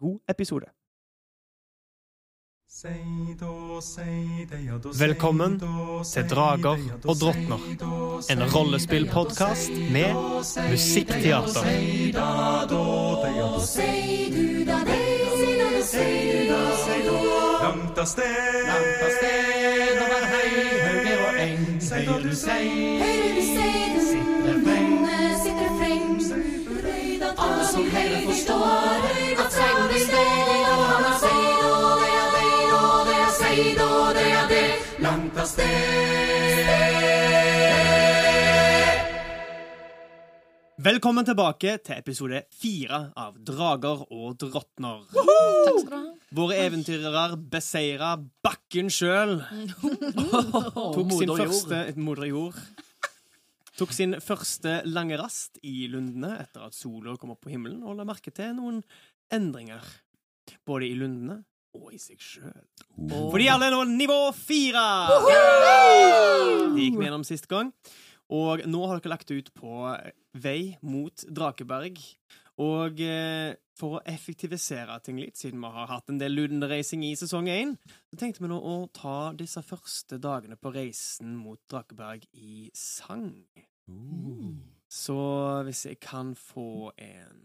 god episode. Velkommen til Drager og drottner, en rollespillpodkast med musikkteater. Langt av sted, langt av sted, over hei, hauger og eng. Hører du sei, høyre du sei, den sitter freng, sitter freng. Alle som hører forstår at sted. Velkommen tilbake til episode fire av Drager og drottner. Takk skal du ha. Våre eventyrere beseira bakken sjøl. Tok sin første Moder jord. Tok sin første lange rast i lundene etter at sola kom opp på himmelen, og la merke til noen endringer. Både i lundene og i seg sjøl. For de alle er nå nivå fire! Det gikk vi gjennom sist gang. Og nå har dere lagt ut på vei mot Drakeberg. Og eh, for å effektivisere ting litt, siden vi har hatt en del lundereising i sesong én, så tenkte vi nå å ta disse første dagene på reisen mot Drakeberg i sang. Så hvis jeg kan få en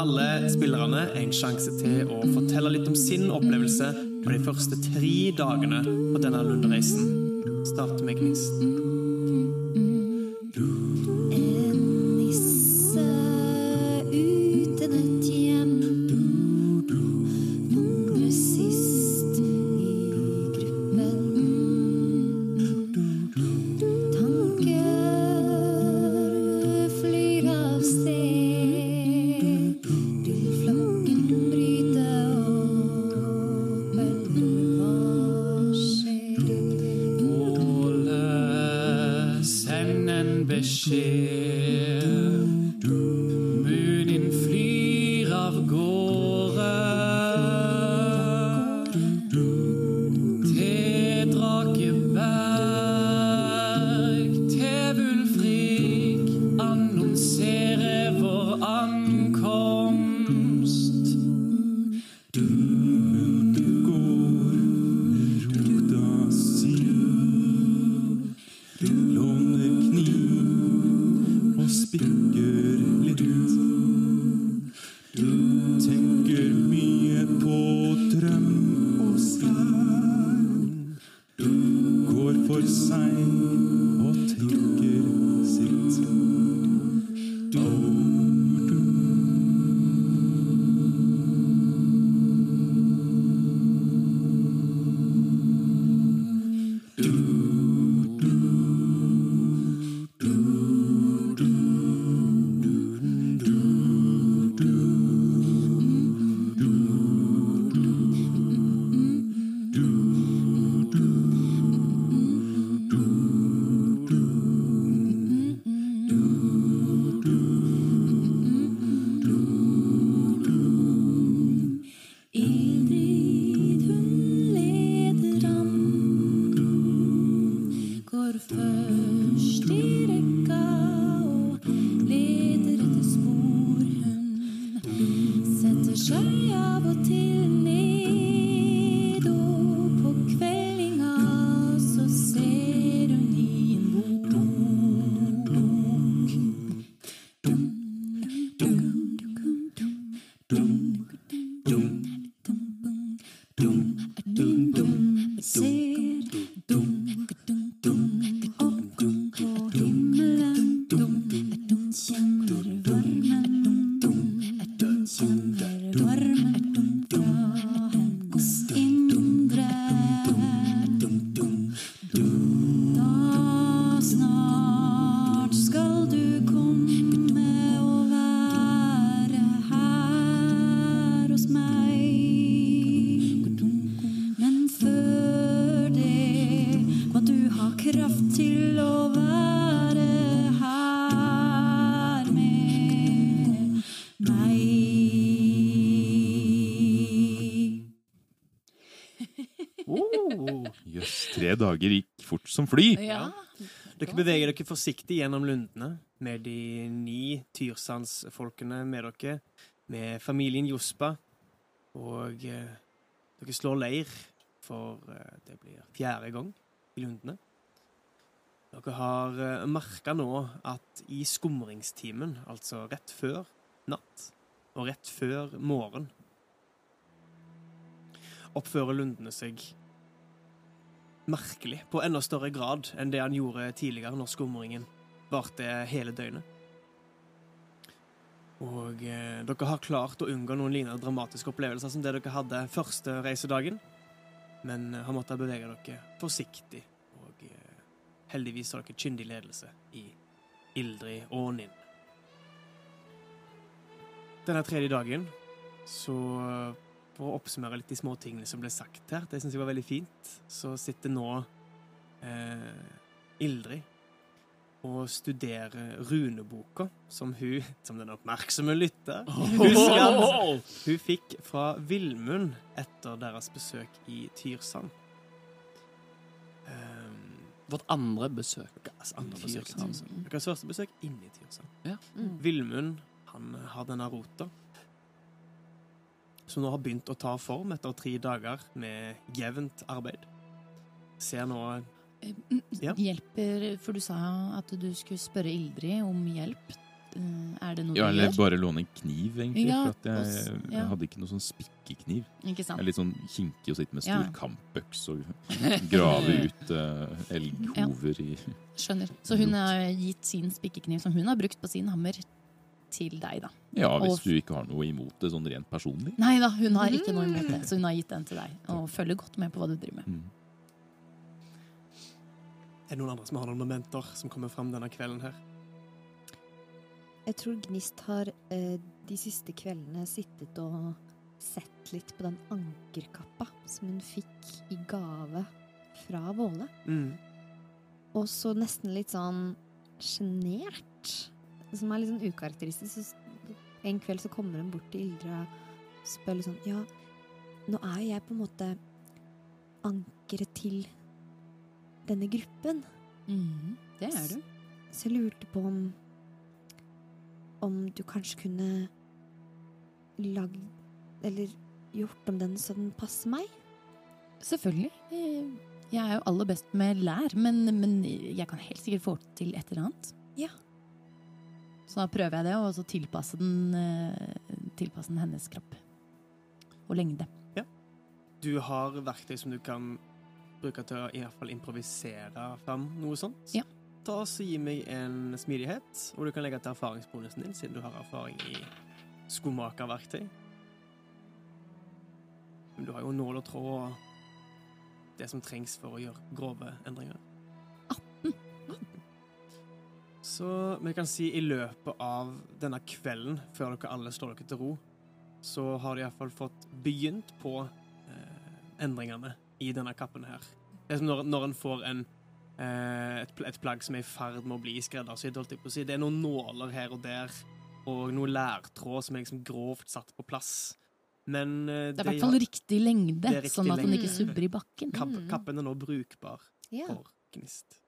alle spillerne en sjanse til å fortelle litt om sin opplevelse på de første tre dagene på denne lundereisen. Start med Gnist. Tenker mye på drøm og skam. Går for seint som fly. Ja. Dere beveger dere forsiktig gjennom lundene med de ni Tyrsandsfolkene med dere, med familien Jospa, og eh, dere slår leir, for eh, det blir fjerde gang i lundene. Dere har eh, merka nå at i skumringstimen, altså rett før natt og rett før morgen, oppfører lundene seg merkelig, på enda større grad enn det han gjorde tidligere, når skumringen varte hele døgnet. Og eh, dere har klart å unngå noen lignende dramatiske opplevelser som det dere hadde første reisedagen, men eh, har måttet bevege dere forsiktig, og eh, heldigvis har dere kyndig ledelse i Ildrid og Ninn. Denne tredje dagen, så for å oppsummere litt de små tingene som ble sagt her, det syns jeg var veldig fint, så sitter nå eh, Ildrid og studerer runeboka som hun, som den oppmerksomme lytter, husker at hun fikk fra Villmund etter deres besøk i Tyrsand. Um, Vårt andre besøk. deres andre besøk i Tyrsand. Deres første besøk inne i Tyrsand. Ja. Villmund, han har denne rota. Som nå har begynt å ta form etter tre dager med jevnt arbeid. Ser nå Ja. Hjelper For du sa at du skulle spørre Ildrid om hjelp. Eh, Er det noe Ja, du eller bare låne en kniv, egentlig. Ja, for at jeg, også, ja. jeg hadde ikke noe sånn spikkekniv. Ikke sant? Jeg er litt sånn kinkig å sitte med stor Ja. kampøks og grave ut uh, elghover i Skjønner. Så hun har gitt sin spikkekniv som hun har brukt på sin hammer, til deg, da. Ja, hvis Og- du ikke har noe imot det sånn rent personlig. Nei da, hun har ikke noe imot det, så hun har gitt den til deg. Og følger godt med på hva du driver med. Mm. Er det noen andre som har noen momenter som kommer fram denne kvelden her? Jeg tror Gnist har eh, de siste kveldene sittet og sett litt på den ankerkappa som hun fikk i gave fra Våle. Mm. Og så nesten litt sånn sjenert. Som er litt sånn ukarakteristisk. Så en kveld så kommer hun bort til Ildre og spør litt sånn Ja, nå er jo jeg på en måte ankeret til denne gruppen. Mm, det er du. Så jeg lurte på om Om du kanskje kunne lagd Eller gjort om den så den passer meg? Selvfølgelig. Eh, Jeg er jo aller best med lær, men, men jeg kan helt sikkert få til et eller annet. Ja. Så da prøver jeg det, og så tilpasse den, eh, tilpasse den hennes kropp. Og lengde. Du har verktøy som du kan bruke til å i hvert fall improvisere fram noe sånt. Ja. Ta og Gi meg en smidighet, og du kan legge til erfaringsbonusen din, siden du har erfaring i skomakerverktøy. Men du har jo nål og tråd og det som trengs for å gjøre grove endringer. Så vi kan si i løpet av denne kvelden, før dere alle slår dere til ro, så har de iallfall fått begynt på eh, endringene i denne kappen her. Det er som når, når en får en, eh, et, et plagg som er i ferd med å bli skreddersydd, holdt jeg på å si. Det er noen nåler her og der, og noe lærtråd som er liksom grovt satt på plass. Men eh, Det er i hvert fall riktig lengde, riktig sånn at den ikke subber i bakken. kapp, Mm. kappen er nå brukbar Ja. for Gnist.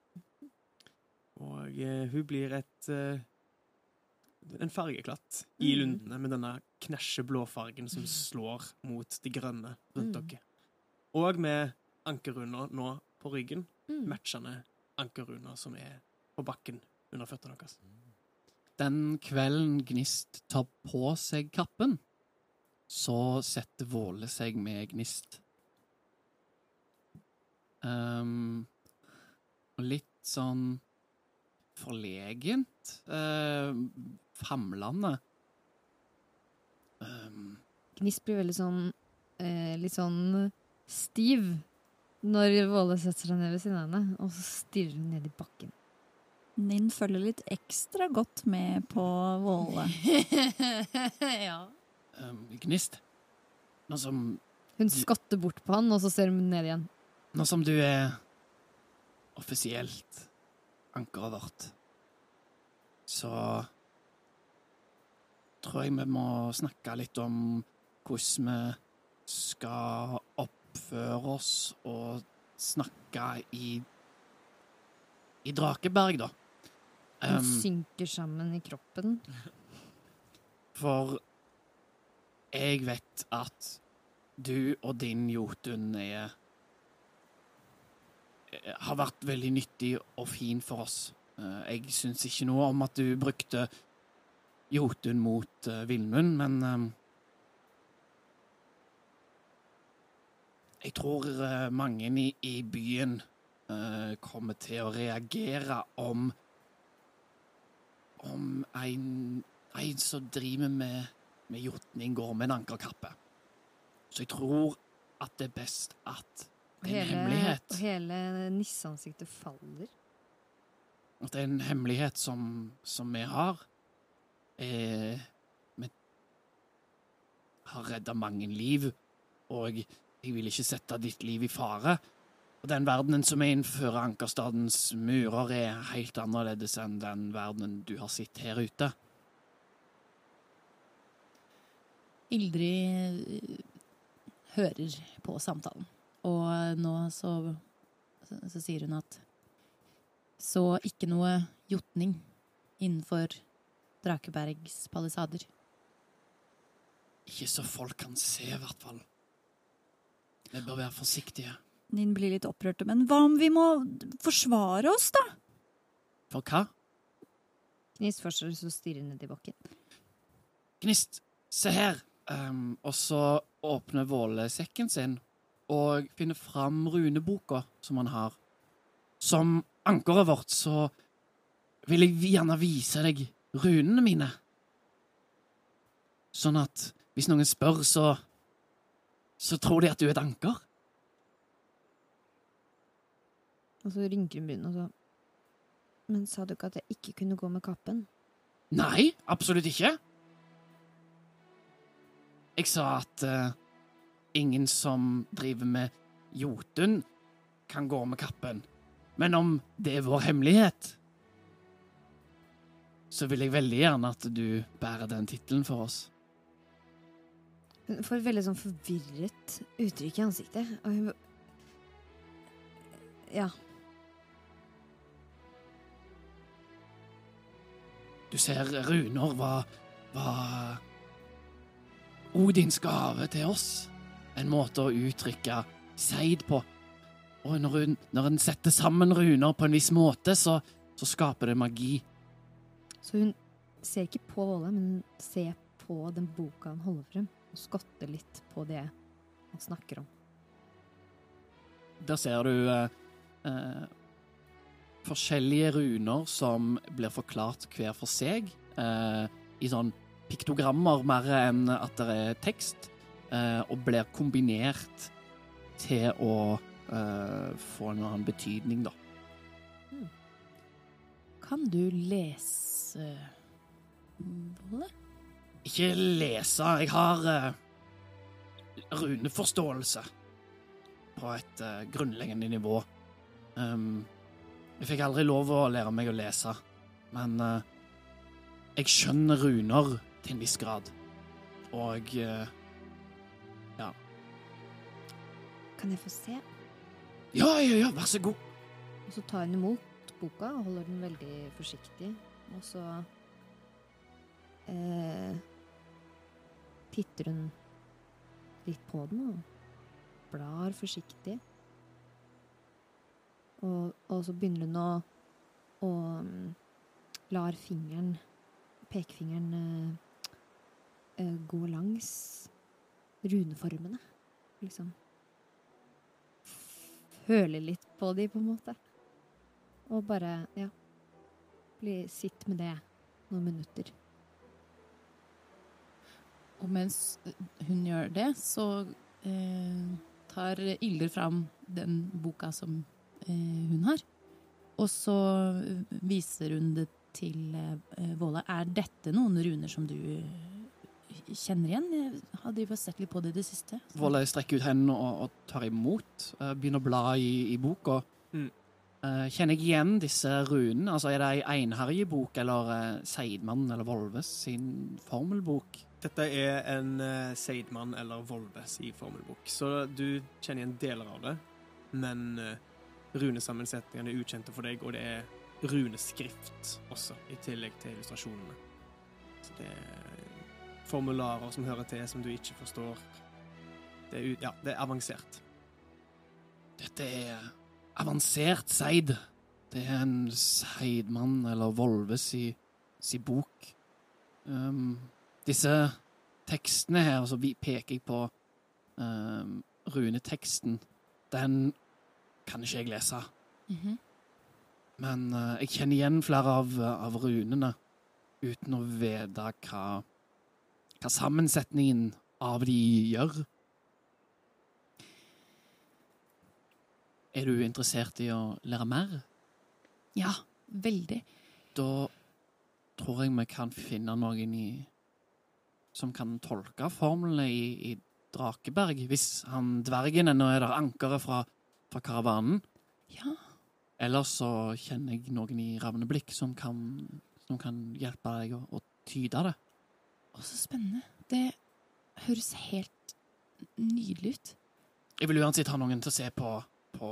Og eh, hun blir et eh, en fargeklatt i Mm. lundene med denne knæsje blåfargen som slår mot de grønne rundt Mm. dere. Og med ankerrunder nå på ryggen, Mm. matchende ankerrunder som er på bakken under føttene deres. Den kvelden Gnist tar på seg kappen, så setter Våle seg med Gnist Um, og litt sånn forlegent. Uh, famlende. Um. Gnist blir veldig sånn eh, litt sånn stiv når Våle setter seg ned ved siden av henne, og så stirrer hun ned i bakken. Ninn følger litt ekstra godt med på Våle. ja. Um, gnist. Nå som, Hun skatter bort på han, og så ser hun ned igjen. nå som du er offisielt ankeret vårt, så tror jeg vi må snakke litt om hvordan vi skal oppføre oss og snakke i i Drakeberg, da. Hun Um, synker sammen i kroppen. For jeg vet at du og din Jotun er har vært veldig nyttig og fin for oss. Eh, Jeg syns ikke noe om at du brukte Jotun mot uh, Villmund, men eh, Jeg tror eh, mange i, i byen eh, kommer til å reagere om Om en, en som driver med, med jotning, går med en ankerkappe. Så jeg tror at det er best at det er en hemmelighet. og hele nisseansiktet faller. At det er en hemmelighet som, som vi har. Eh, vi har redda mange liv, og jeg vil ikke sette ditt liv i fare. Og den verdenen som er innenfor Ankerstadens murer, er helt annerledes enn den verdenen du har sett her ute. Ildrid eh, hører på samtalen, og nå så, så, så sier hun at så ikke noe jotning innenfor Drakebergs palisader. Ikke så folk kan se, i hvert fall. Vi bør være forsiktige. Ninn blir litt opprørt. Men hva om vi må forsvare oss, da? For hva? Gnist fortsetter så stirre ned i bakken. Gnist, se her. Um, og så åpner Våle sekken sin og finner fram runeboka som han har. Som ankeret vårt så vil jeg gjerne vise deg runene mine. Sånn at hvis noen spør, så så tror de at du er et anker. Og så rynker hun munnen og så Men sa du ikke at jeg ikke kunne gå med kappen? Nei, absolutt ikke. Jeg sa at eh, ingen som driver med Jotun, kan gå med kappen. Men om det er vår hemmelighet, så vil jeg veldig gjerne at du bærer den tittelen for oss. Hun får et veldig sånn forvirret uttrykk i ansiktet. Og hun Ja. Du ser Runor var, var Odins gave til oss. En måte å uttrykke seid på. Og når, hun, når en setter sammen runer på en viss måte, så, så skaper det magi. Så hun ser ikke på Våle, men hun ser på den boka han holder frem, og skotter litt på det han snakker om. Der ser du eh, eh, forskjellige runer som blir forklart hver for seg, eh, i sånn piktogrammer mer enn at det er tekst, og blir kombinert til å eh, få en annen betydning, da. Kan du lese Bolle? Ikke lese, jeg har eh, runeforståelse på et eh, grunnleggende nivå. Um, jeg fikk aldri lov å lære meg å lese, men uh, jeg skjønner runer til en viss grad. Og eh, Kan jeg få se? Ja, ja, ja, vær så god. Og så tar hun imot boka og holder den veldig forsiktig. Og så eh, titter hun litt på den og blar forsiktig. Og, og så begynner hun å, å mm, lar fingeren, pekefingeren, eh, eh, gå langs runeformene, liksom. Føle litt på de, på en måte. Og bare, ja bli, Sitt med det noen minutter. Og mens hun gjør det, så eh, tar Ilder fram den boka som eh, hun har. Og så viser hun det til eh, Våla. Er dette noen runer som du eh, kjenner igjen? Jeg har sett litt på det i det siste. Volle strekker ut hendene og, og tar imot. eh, begynner å bla i, i boka. Mm. Eh, kjenner jeg igjen disse runene? Altså, er det ei Einherje-bok eller uh, Seidmann eller Volves sin formelbok? Dette er en Seidmann eller Volves i formelbok, så du kjenner igjen deler av det. Men runesammensetningene er ukjente for deg, og det er runeskrift også, i tillegg til illustrasjonene. Så det er formularer som hører til, som du ikke forstår. Det er, ja, det er avansert. Dette er avansert seid. Det er en seidmann eller Volves i, si bok. Um, disse tekstene her, så vi peker jeg på um, runeteksten. Den kan ikke jeg lese. Mhm. Men uh, jeg kjenner igjen flere av, av runene uten å vite hva, hva sammensetningen av de gjør. Er du interessert i å lære mer? Ja, veldig. Da tror jeg vi kan finne noen i som kan tolke formlene i, i Drakeberg, hvis han dvergen ennå er der, ankeret fra, fra karavanen. Ja. Eller så kjenner jeg noen i Ravneblikk som kan, som kan hjelpe deg å, å tyde det. Å, så spennende. Det høres helt nydelig ut. Jeg vil uansett ha noen til å se på, på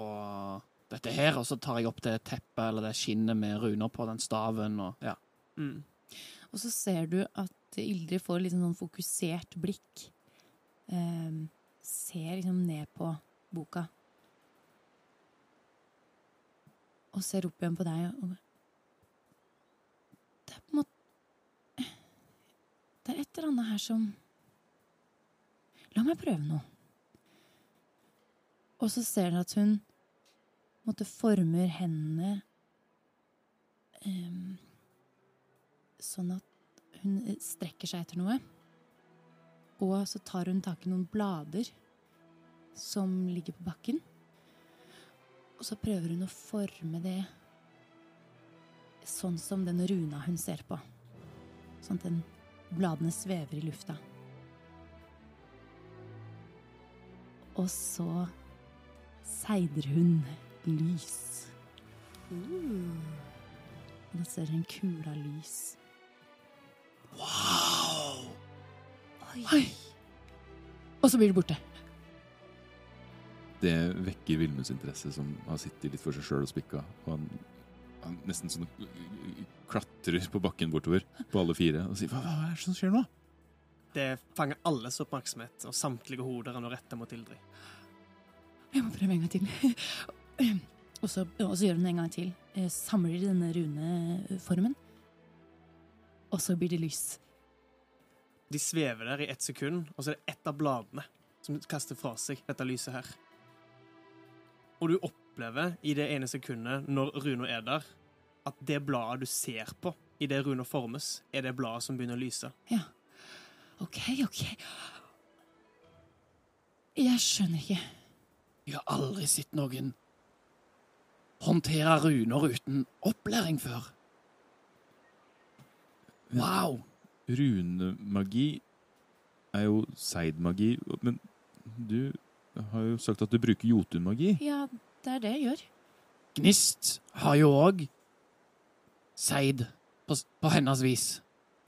dette her, og så tar jeg opp det teppet eller det skinnet med runer på den staven og ja. Mm. Og så ser du at Ildrid får litt sånn fokusert blikk. Um, ser liksom ned på boka. Og ser opp igjen på deg og Det er på en måte Det er et eller annet her som La meg prøve noe. Og så ser dere at hun måtte former hendene um, sånn at hun strekker seg etter noe. Og så tar hun tak i noen blader som ligger på bakken. Og så prøver hun å forme det sånn som den runa hun ser på. Sånn at den bladene svever i lufta. Og så seider hun lys. Nå da ser hun en kule lys. Wow! Oi. Og så blir det borte. Det vekker Vilmunds interesse, som har sittet litt for seg sjøl og spikka. Og han nesten sånn klatrer på bakken bortover på alle fire og sier hva, hva er det som skjer nå? Det fanger alles oppmerksomhet, og samtlige hoder er nå retta mot Ildrid. Jeg må prøve en gang til. og, så, og så gjør hun det en gang til. Eh, Samler de denne runeformen. Og så blir det lys. De svever der i ett sekund, og så er det ett av bladene som kaster fra seg dette lyset her. Og du opplever i det ene sekundet, når Runo er der, at det bladet du ser på i det runa formes, er det bladet som begynner å lyse. Ja. OK, OK. Jeg skjønner ikke. Jeg har aldri sett noen håndtere runer uten opplæring før. Wow! Runemagi er jo seidmagi, men du har jo sagt at du bruker jotunmagi. Ja, det er det jeg gjør. Gnist har jo òg seid på, på hennes vis.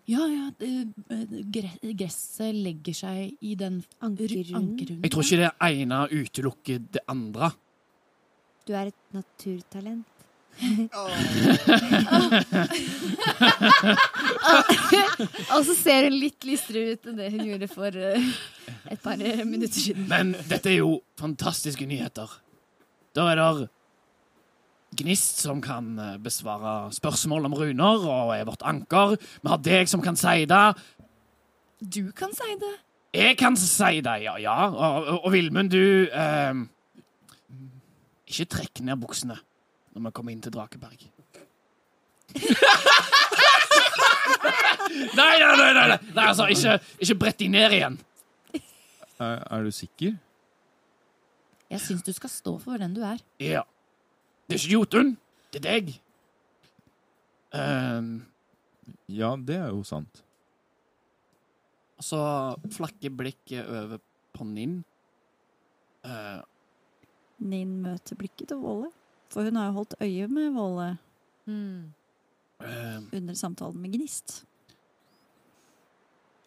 Ja, ja. det- eh, Gresset legger seg i den Ankerrunden. Jeg tror ikke det ene utelukker det andre. Du er et naturtalent. Og så ser hun litt lystere ut enn det hun gjorde for eh, et par minutter siden. Men dette er jo fantastiske nyheter. Da er det Gnist som kan eh, besvare spørsmål om runer, og er vårt anker. Vi har deg som kan si det. Du kan si det. Jeg kan si det, ja. ja. Og, og, og Vilmund, du eh, Ikke trekk ned buksene når vi kommer inn til Drakeberg. nei, nei, nei, nei, nei. nei altså, ikke, ikke brett de ned igjen. Er, er du sikker? Jeg syns du skal stå for den du er. Ja. Det er ikke Jotun. Det er deg. Um, Ja, det er jo sant. og så flakker blikket over på Ninn. Uh, Nin møter blikket til Våle. For hun har jo holdt øye med Våle Mm. ehm, under samtalen med Gnist.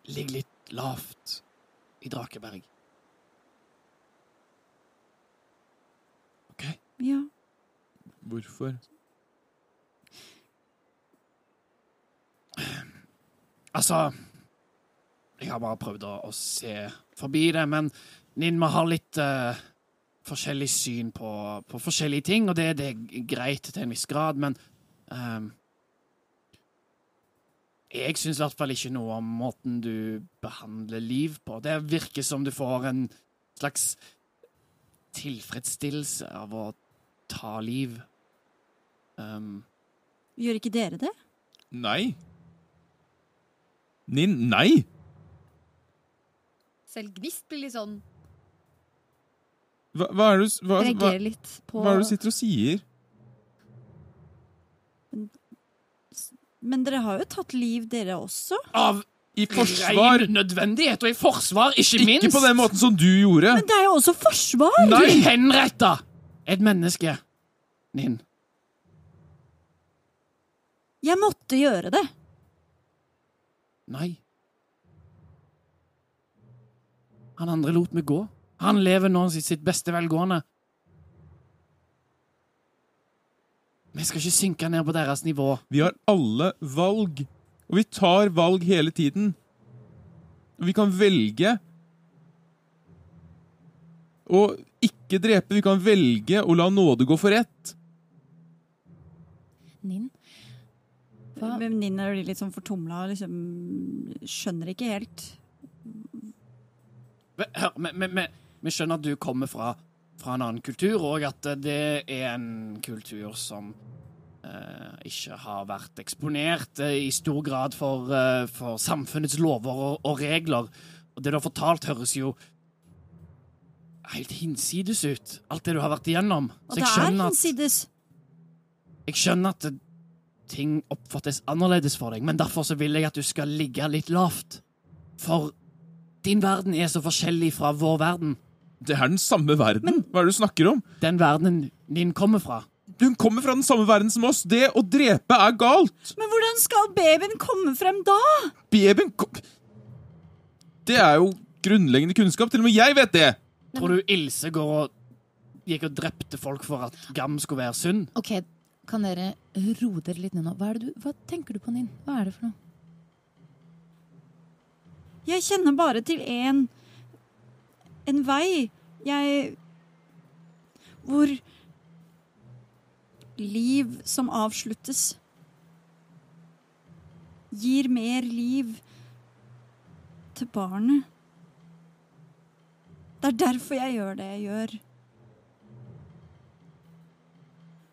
Ligg litt lavt i Drakeberg. OK? Ja. Hvorfor? Altså Jeg har bare prøvd å, å se forbi det, men Ninma har litt uh, forskjellig syn på, på forskjellige ting, og det, det er greit til en viss grad, men um, Jeg syns i hvert fall ikke noe om måten du behandler liv på. Det virker som du får en slags tilfredsstillelse av å ta liv. Um, Gjør ikke dere det? Nei. Nin, nei! Selv Gnist blir litt sånn Hva, hva er det du, hva, hva, Reagerer litt på hva er det du sitter og sier? Men dere har jo tatt liv, dere også. av I forsvar! Rein nødvendighet, og i forsvar, ikke minst. Ikke på den måten som du gjorde! Men det er jo også forsvar! Du Nei! henretta et menneske, Ninn. Jeg måtte gjøre det. Nei. Han andre lot meg gå. Han lever nå sitt, sitt beste velgående. Vi skal ikke synke ned på deres nivå. Vi har alle valg. Og vi tar valg hele tiden. Og vi kan velge å ikke drepe. Vi kan velge å la nåde gå for rett. Nin, hva Men Nina er litt sånn fortumla og liksom skjønner ikke helt. Hør, vi skjønner at du kommer fra, fra en annen kultur, og at det er en kultur som eh, ikke har vært eksponert eh, i stor grad for, eh, for samfunnets lover og, og regler. Og det du har fortalt, høres jo helt hinsides ut. Alt det du har vært igjennom. Og Så det jeg er skjønner at, hinsides. jeg skjønner at ting oppfattes annerledes for deg, men derfor så vil jeg at du skal ligge litt lavt. For din verden er så forskjellig fra vår verden. Det er den samme verden. Hva er det du snakker om? Den verdenen din kommer fra. Hun kommer fra den samme verden som oss. Det å drepe er galt. Men hvordan skal babyen komme frem da? Babyen kom... Det er jo grunnleggende kunnskap. Til og med jeg vet det. Tror du Ilse går og gikk og drepte folk for at Gam skulle være sunn? Ok, kan dere roe dere litt ned nå? Hva, er det du, hva tenker du på, Ninn? Hva er det for noe? Jeg kjenner bare til én En vei. Jeg Hvor liv som avsluttes, gir mer liv til barnet. Det er derfor jeg gjør det jeg gjør.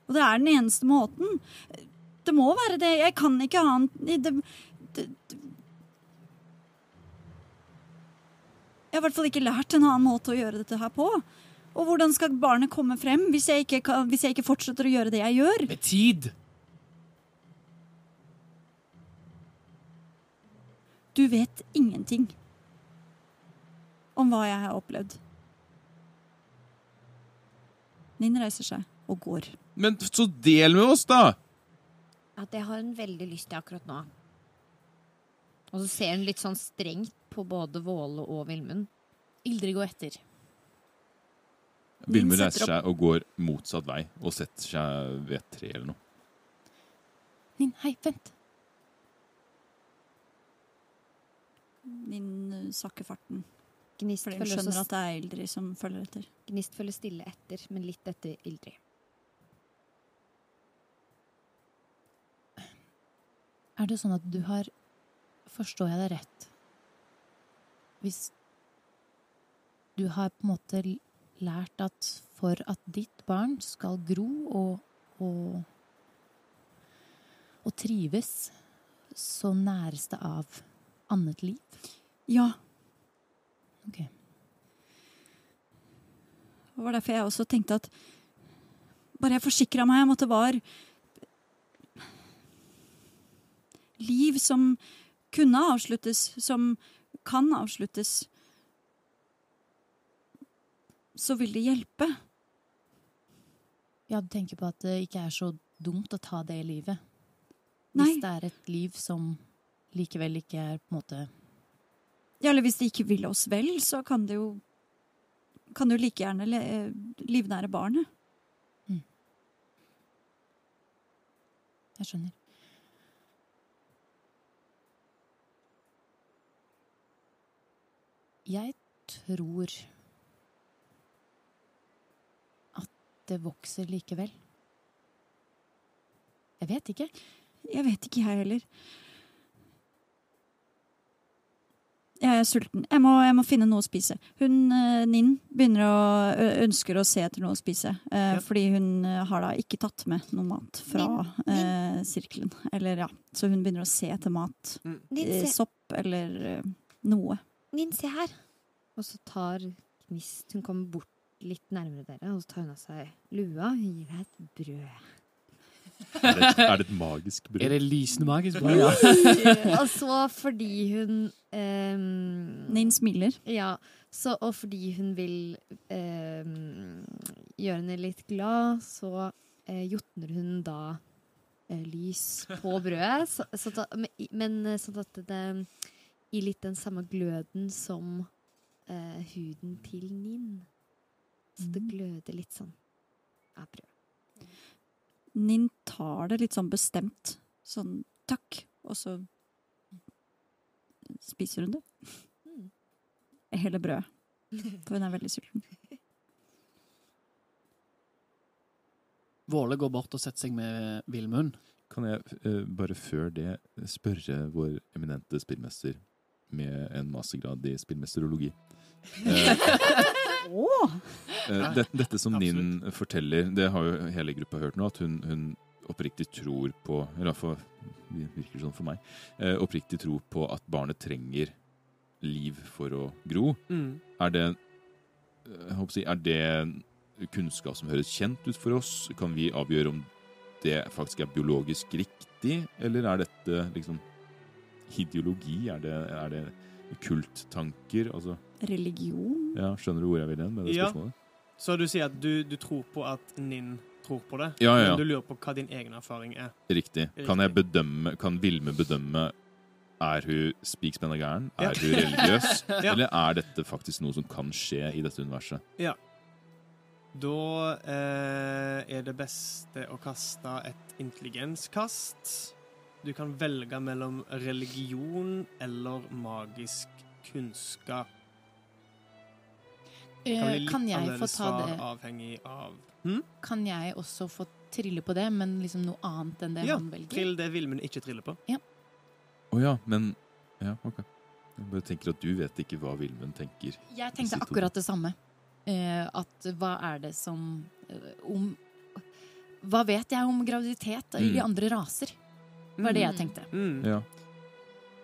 Og det er den eneste måten. Det må være det. Jeg kan ikke annet det, det, det, Jeg har i hvert fall ikke lært en annen måte å gjøre dette her på. Og hvordan skal barnet komme frem hvis jeg ikke, kan, hvis jeg ikke fortsetter å gjøre det jeg gjør? Med tid. Du vet ingenting om hva jeg har opplevd. Ninn reiser seg og går. Men så del med oss, da! At jeg har en veldig lyst til akkurat nå. Og så ser hun litt sånn strengt på både Våle og Vilmund. Ildrid går etter. Vilmund reiser seg og går motsatt vei og setter seg ved et tre eller noe. Nin, hei, vent. Ninn sakker farten. Gnist Fordi hun skjønner at det er Ildrid som følger etter. Gnist følger stille etter, men litt etter Ildrid. Er det sånn at du har Forstår jeg deg rett? Hvis du har på en måte lært at for at ditt barn skal gro og, og, og trives, så næres det av annet liv? Ja. Ok. Det var derfor jeg også tenkte at bare jeg forsikra meg om at det var liv som kunne avsluttes, som kan avsluttes, så vil det hjelpe. Ja, du tenker på at det ikke er så dumt å ta det livet. Nei. Hvis det er et liv som likevel ikke er på en måte Ja, eller hvis de ikke vil oss vel, så kan det jo kan du like gjerne livnære barnet. Jeg skjønner. Jeg tror at det vokser likevel. Jeg vet ikke. Jeg vet ikke, jeg heller. Jeg er sulten. Jeg må, jeg må finne noe å spise. Hun, eh, Ninn begynner å ønsker å se etter noe å spise. eh, Ja. Fordi hun eh, har da ikke tatt med noe mat fra eh, sirkelen. Eller ja, Så hun begynner å se etter mat. Mm. Eh, se, sopp eller noe. Ninn, se her. Og så tar Gnist Hun kommer bort litt nærmere dere, og så tar hun av seg lua Hun gir deg et brød. Er det, et- er det et magisk Er det lysende magisk? brød? Ja. og så fordi hun um, Ninn smiler. Ja, så, og fordi hun vil um, gjøre henne litt glad, så uh, jotner hun da uh, lys på brødet. Så, så da, men, eh, sånn at det gir litt den samme gløden som uh, huden til Ninn. Så det gløder litt sånn av brød. Ninn tar det litt sånn bestemt. Sånn takk, og så spiser hun det. Mm. Hele brødet. For hun er veldig sulten. Våle går bort og setter seg med Vilmund. Kan jeg uh, bare før det spørre vår eminente spillmester med en mastergrad i spillmesterologi? Eh, uh, det, dette som Nin forteller, det har jo hele gruppa hørt nå, at hun, hun oppriktig tror på Eller iallfall virker sånn for meg. Eh, oppriktig tror på at barnet trenger liv for å gro. Mm. Er det eh, jeg håper å si, Er det kunnskap som høres kjent ut for oss? Kan vi avgjøre om det faktisk er biologisk riktig, eller er dette liksom ideologi? Er det, er det kulttanker? Altså, Religion? ja, skjønner du hvor jeg vil hen med det Ja. spørsmålet? Så du sier at du, du tror på at Ninn tror på det, Ja, ja, ja. men du lurer på hva din egen erfaring er. Riktig. Kan jeg bedømme, kan Vilme bedømme er hun spikspenna gæren? Ja. Er hun religiøs? Ja. Eller er dette faktisk noe som kan skje i dette universet? Ja. Da eh, er det beste å kaste et intelligenskast. Du kan velge mellom religion eller magisk kunnskap. Kan Eh, Kan jeg få ta det avhengig av hm? Kan jeg også få trille på det, men liksom noe annet enn det Ja, han velger? Ja, Trill det Vilmund ikke triller på. Å ja, men Ja, OK. Jeg bare tenker at du vet ikke hva Vilmund tenker. Jeg tenkte akkurat det samme. Eh, at hva er det som eh, Om Hva vet jeg om graviditet i Mm. andre raser? Var det jeg tenkte. Mm. Ja.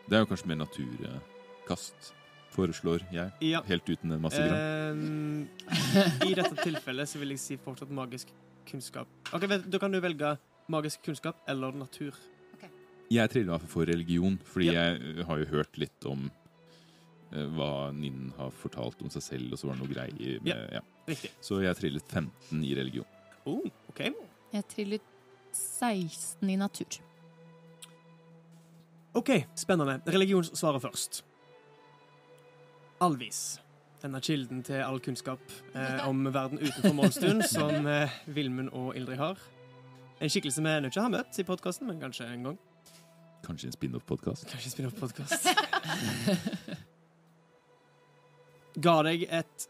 Det er jo kanskje mer naturkast, foreslår jeg. Ja. Helt uten en masse grann. Ehm, I dette tilfellet så vil jeg si fortsatt magisk kunnskap. Ok, vet, Da kan du velge magisk kunnskap eller natur. Jeg triller meg for religion, fordi Ja. jeg har jo hørt litt om uh, hva Ninn har fortalt om seg selv, og så var det noe greier med Ja. ja. Riktig. Så jeg trillet 15 i religion. Oh, ok. Jeg trillet 16 i natur. OK, spennende. Religionssvaret først. Alvis. Denne kilden til all kunnskap eh, om verden utenfor Målstuen som eh, Vilmund og Ildrid har. En skikkelse vi ennå ikke har møtt i podkasten, men kanskje en gang. Kanskje en spin-off-podkast. Kanskje en spin-off-podkast. Ga deg et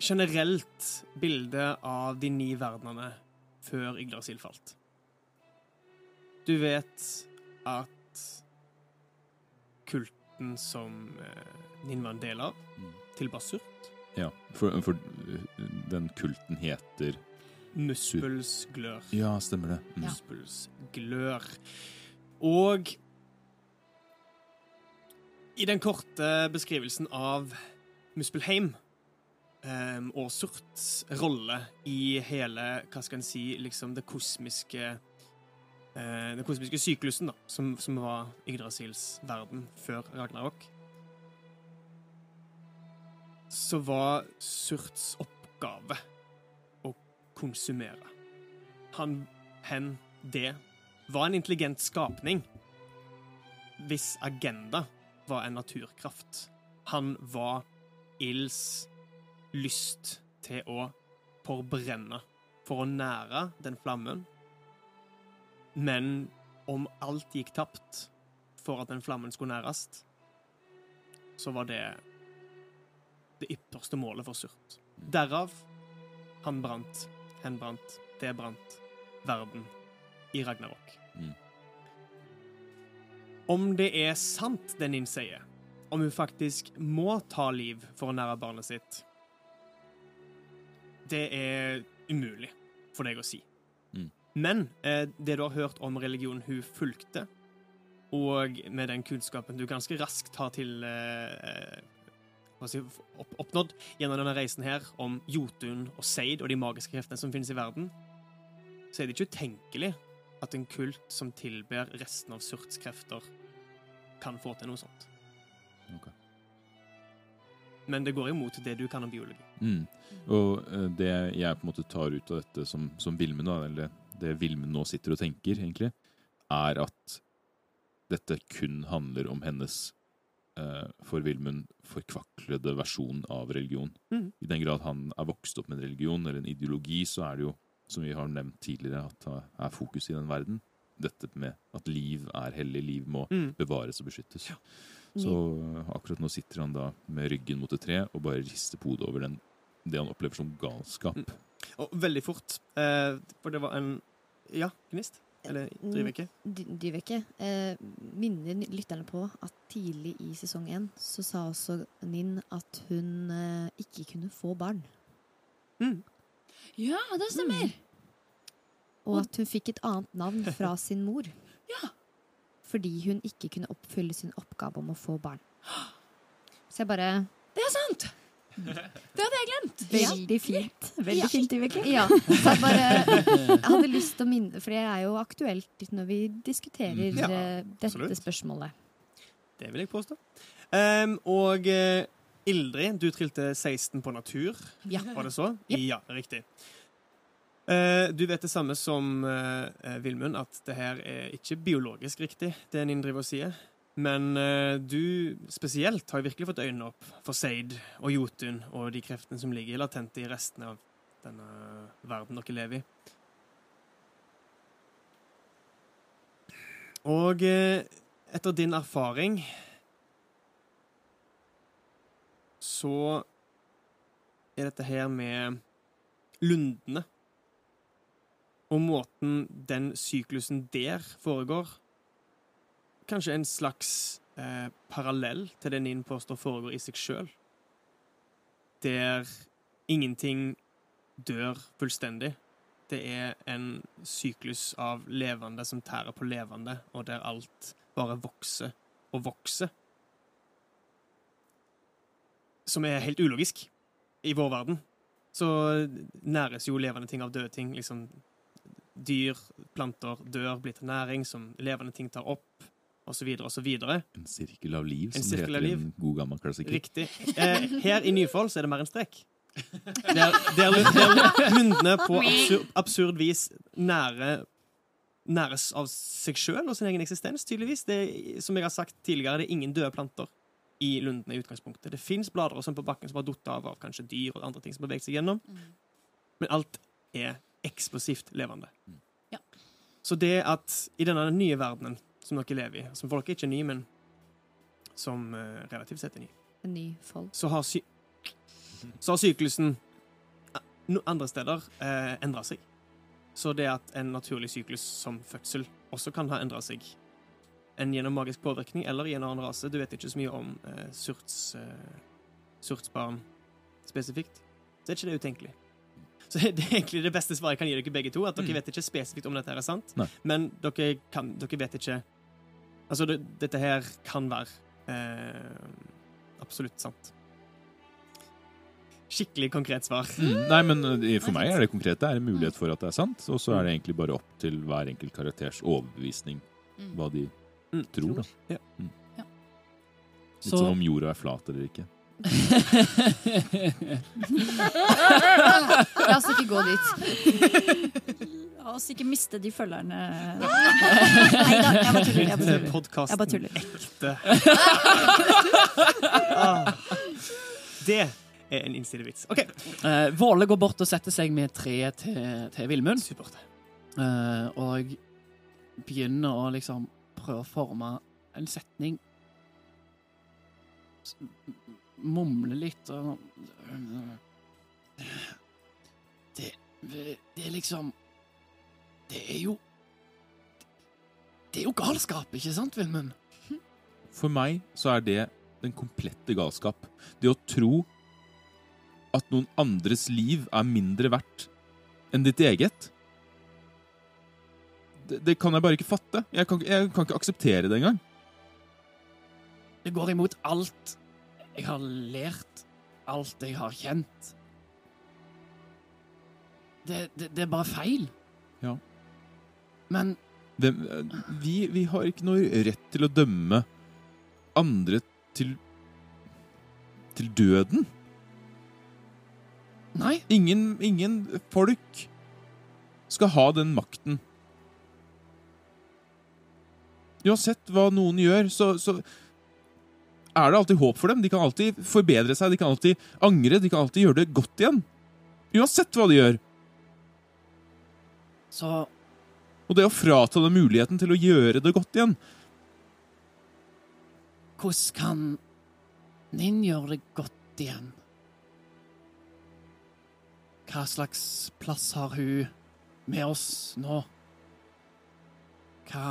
generelt bilde av de ni verdenene før Yggdrasil falt. Du vet at kulten som eh, deler var en del av, Mm. til Basurt Ja, for, for uh, den kulten heter Muspelsglør. Ja, stemmer det. Mm. Ja. Muspelsglør. Og i den korte beskrivelsen av Muspelheim um, og Surts rolle i hele, hva skal en si, liksom det kosmiske eh, Den kosmiske syklusen, da, som, som var Yggdrasils verden før Ragnarok, så var Surts oppgave å konsumere. Han, hen, det var en intelligent skapning hvis agenda var en naturkraft. Han var ilds lyst til å forbrenne, for å nære den flammen. Men om alt gikk tapt for at den flammen skulle nærast, så var det det ypperste målet for Surt. Derav han brant, hen brant, det brant verden i Ragnarok. Mm. Om det er sant, det Nin sier, om hun faktisk må ta liv for å nære barnet sitt, det er umulig for deg å si. Men eh, det du har hørt om religionen hun fulgte, og med den kunnskapen du ganske raskt har til eh, opp, oppnådd gjennom denne reisen her om Jotun og Seid og de magiske kreftene som finnes i verden, så er det ikke utenkelig at en kult som tilber resten av Surts krefter, kan få til noe sånt. Okay. Men det går imot det du kan om biologi. Mm. Og eh, det jeg på en måte tar ut av dette som, som Vilmen, da, eller det Vilmen nå sitter og tenker, egentlig, er at dette kun handler om hennes eh, for Vilmund forkvaklede versjon av religion. Mm. I den grad han er vokst opp med en religion eller en ideologi, så er det jo, som vi har nevnt tidligere, at det er fokus i den verden. Dette med at liv er hellig, liv må Mm. bevares og beskyttes. Så eh, akkurat nå sitter han da med ryggen mot et tre og bare rister på hodet over den, det han opplever som galskap. Mm. Og veldig fort, eh, for det var en Ja, gnist? Eller driver ikke? Dyveke eh, minner lytterne på at tidlig i sesong én så sa også Ninn at hun eh, ikke kunne få barn. Mm. Ja, det stemmer. Og at hun fikk et annet navn fra sin mor. Ja. Fordi hun ikke kunne oppfylle sin oppgave om å få barn. Så jeg bare Det er sant! Det hadde jeg glemt. Veldig fint. Veldig Ja. fint, Dyveke. Ja, så jeg bare jeg hadde lyst til å minne For det er jo aktuelt når vi diskuterer Ja, eh, dette absolutt. spørsmålet. Det vil jeg påstå. Um, og uh, Ildrid, du trilte 16 på natur, Ja. var det så? Ja, riktig. Uh, du vet det samme som uh, Vilmund, at det her er ikke biologisk riktig, det Nin driver og sier. Men eh, du spesielt har virkelig fått øynene opp for Seid og Jotun og de kreftene som ligger latente i resten av denne verden dere lever i. Og eh, etter din erfaring så er dette her med lundene og måten den syklusen der foregår Kanskje en slags eh, parallell til det Nin påstår foregår i seg sjøl. Der ingenting dør fullstendig. Det er en syklus av levende som tærer på levende, og der alt bare vokser og vokser. Som er helt ulogisk i vår verden. Så næres jo levende ting av døde ting. Liksom dyr, planter dør, blir til næring som levende ting tar opp, osv., osv. En sirkel av liv, En som det av heter i liv. en god gammel klassiker. Riktig. Eh, her i Nyfold så er det mer en strek. Der, der, der lundene på absurd, absurd vis nære næres av seg sjøl og sin egen eksistens, tydeligvis. Det, er- som jeg har sagt tidligere, det er ingen døde planter i lundene i utgangspunktet. Det fins blader og sånn på bakken som har datt av av kanskje dyr og andre ting som har beveget seg gjennom, men alt er eksplosivt levende. Ja. Så det at i denne nye verdenen som dere lever i, som folk er ikke ny, men som eh, relativt sett er ny, En ny folk. så har, sy så har syklusen eh, no andre steder eh, endra seg. Så det at en naturlig syklus som fødsel også kan ha endra seg, enn gjennom magisk påvirkning eller i en annen rase, du vet ikke så mye om eh, surts, eh, surtsbarn spesifikt, så er ikke det utenkelig. Så det er egentlig det beste svaret jeg kan gi dere begge to. At dere Mm. vet ikke spesifikt om dette her er sant, Nei. men dere, kan, dere vet ikke Altså, det, dette her kan være eh, absolutt sant. Skikkelig konkret svar. Mm. Nei, men uh, for meg er det konkret. Det er en mulighet for at det er sant. Og så er det egentlig bare opp til hver enkelt karakters overbevisning Mm. hva de Mm. tror. da. Ja. Mm. Litt Så- som om jorda er flat eller ikke. La oss ikke gå dit. La oss ikke miste de følgerne Nei da, jeg bare tuller. Jeg bare tuller. Jeg bare tuller. ekte. ah. Det er en innsidevits. OK, Uh, Våle går bort og setter seg med treet til, til Villmund. supert. eh, og begynner å liksom prøve å forme en setning. S- Mumle litt og det, det er liksom Det er jo Det er jo galskap, ikke sant, Vilmund? For meg så er det den komplette galskap. Det å tro at noen andres liv er mindre verdt enn ditt eget. Det, det kan jeg bare ikke fatte. Jeg kan, jeg kan ikke akseptere det engang. Det går imot alt jeg har lært, alt jeg har kjent. Det, det, det er bare feil. Ja. Men Hvem, vi, vi har ikke noe rett til å dømme andre til til døden. nei, Ingen, ingen folk skal ha den makten. Uansett hva noen gjør, så, så er det alltid håp for dem. De kan alltid forbedre seg, de kan alltid angre, de kan alltid gjøre det godt igjen. Uansett hva de gjør. så Og det å frata dem muligheten til å gjøre det godt igjen hvordan kan Ninn gjøre det godt igjen? Hva slags plass har hun med oss nå? Hva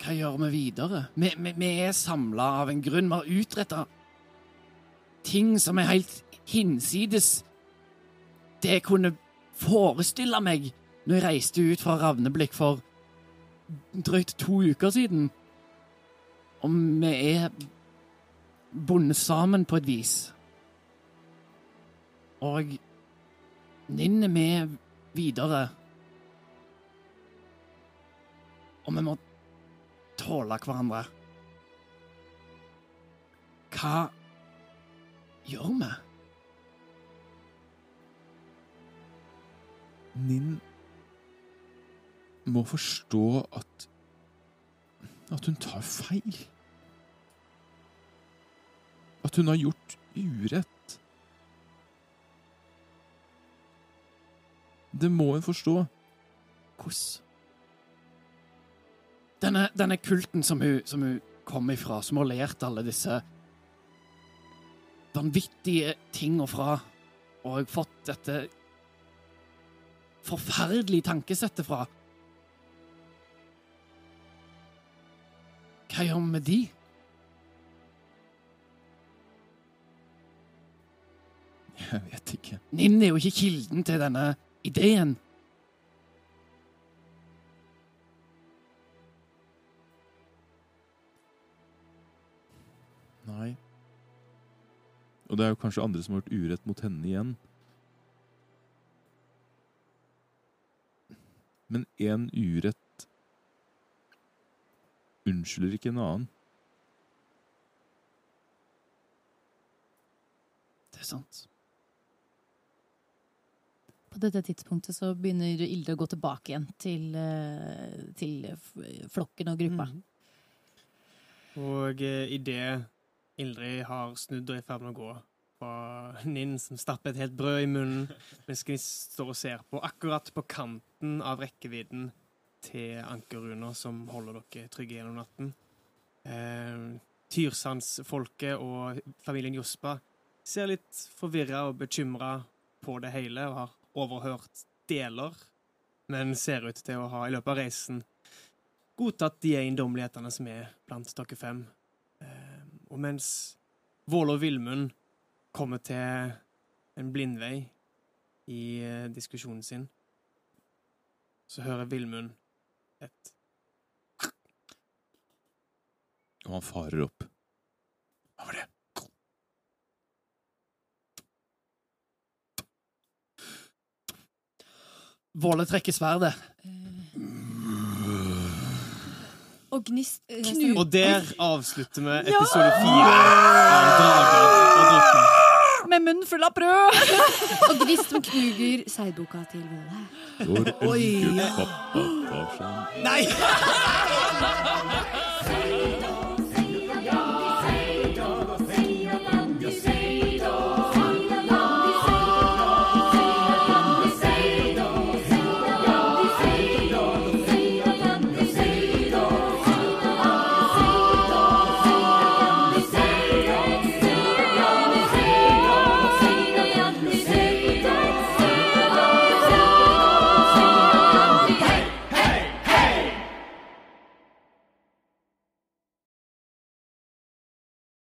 Hva gjør vi videre? Vi, vi, vi er samla av en grunn. Vi har utretta ting som er helt hinsides det jeg kunne forestille meg når jeg reiste ut fra Ravneblikk for drøyt to uker siden. Om vi er bundet sammen på et vis. Og nynner vi videre. Og vi må tåle hverandre. Hva gjør vi? Ninn må forstå at At hun tar feil. At hun har gjort urett. Det må hun forstå. Hvordan? Denne, denne kulten som hun, som hun kom ifra, som har lært alle disse vanvittige tinga fra, og fått dette forferdelige tankesettet fra Hva gjør vi med de? Jeg vet ikke. Ninn er jo ikke kilden til denne ideen. Det er jo kanskje andre som har gjort urett mot henne igjen. Men én urett unnskylder ikke en annen. Det er sant. På dette tidspunktet så begynner Ilde å gå tilbake igjen til, eh, til flokken og gruppa. Mm. Og eh, idet Ildrid har snudd og er i ferd med å gå fra Ninn, som stapper et helt brød i munnen, mens de står og ser på, akkurat på kanten av rekkevidden til ankerruner som holder dere trygge gjennom natten. Eh, Tyrsandsfolket og familien Jospa ser litt forvirra og bekymra på det hele og har overhørt deler, men ser ut til å ha i løpet av reisen godtatt de eiendommelighetene som er blant dere fem. Eh, og mens Vål og Vilmund kommer til en blindvei i eh, diskusjonen sin, så hører Vilmund et Og han farer opp. Hva var det? Våle trekker sverdet. Og gnist Knut. Og der avslutter vi episode fire av Drager og drottning. Med munnen full av brød! Og Grist som knuger seigboka til Våle. Hvor Oi. pappa tar seg Nei!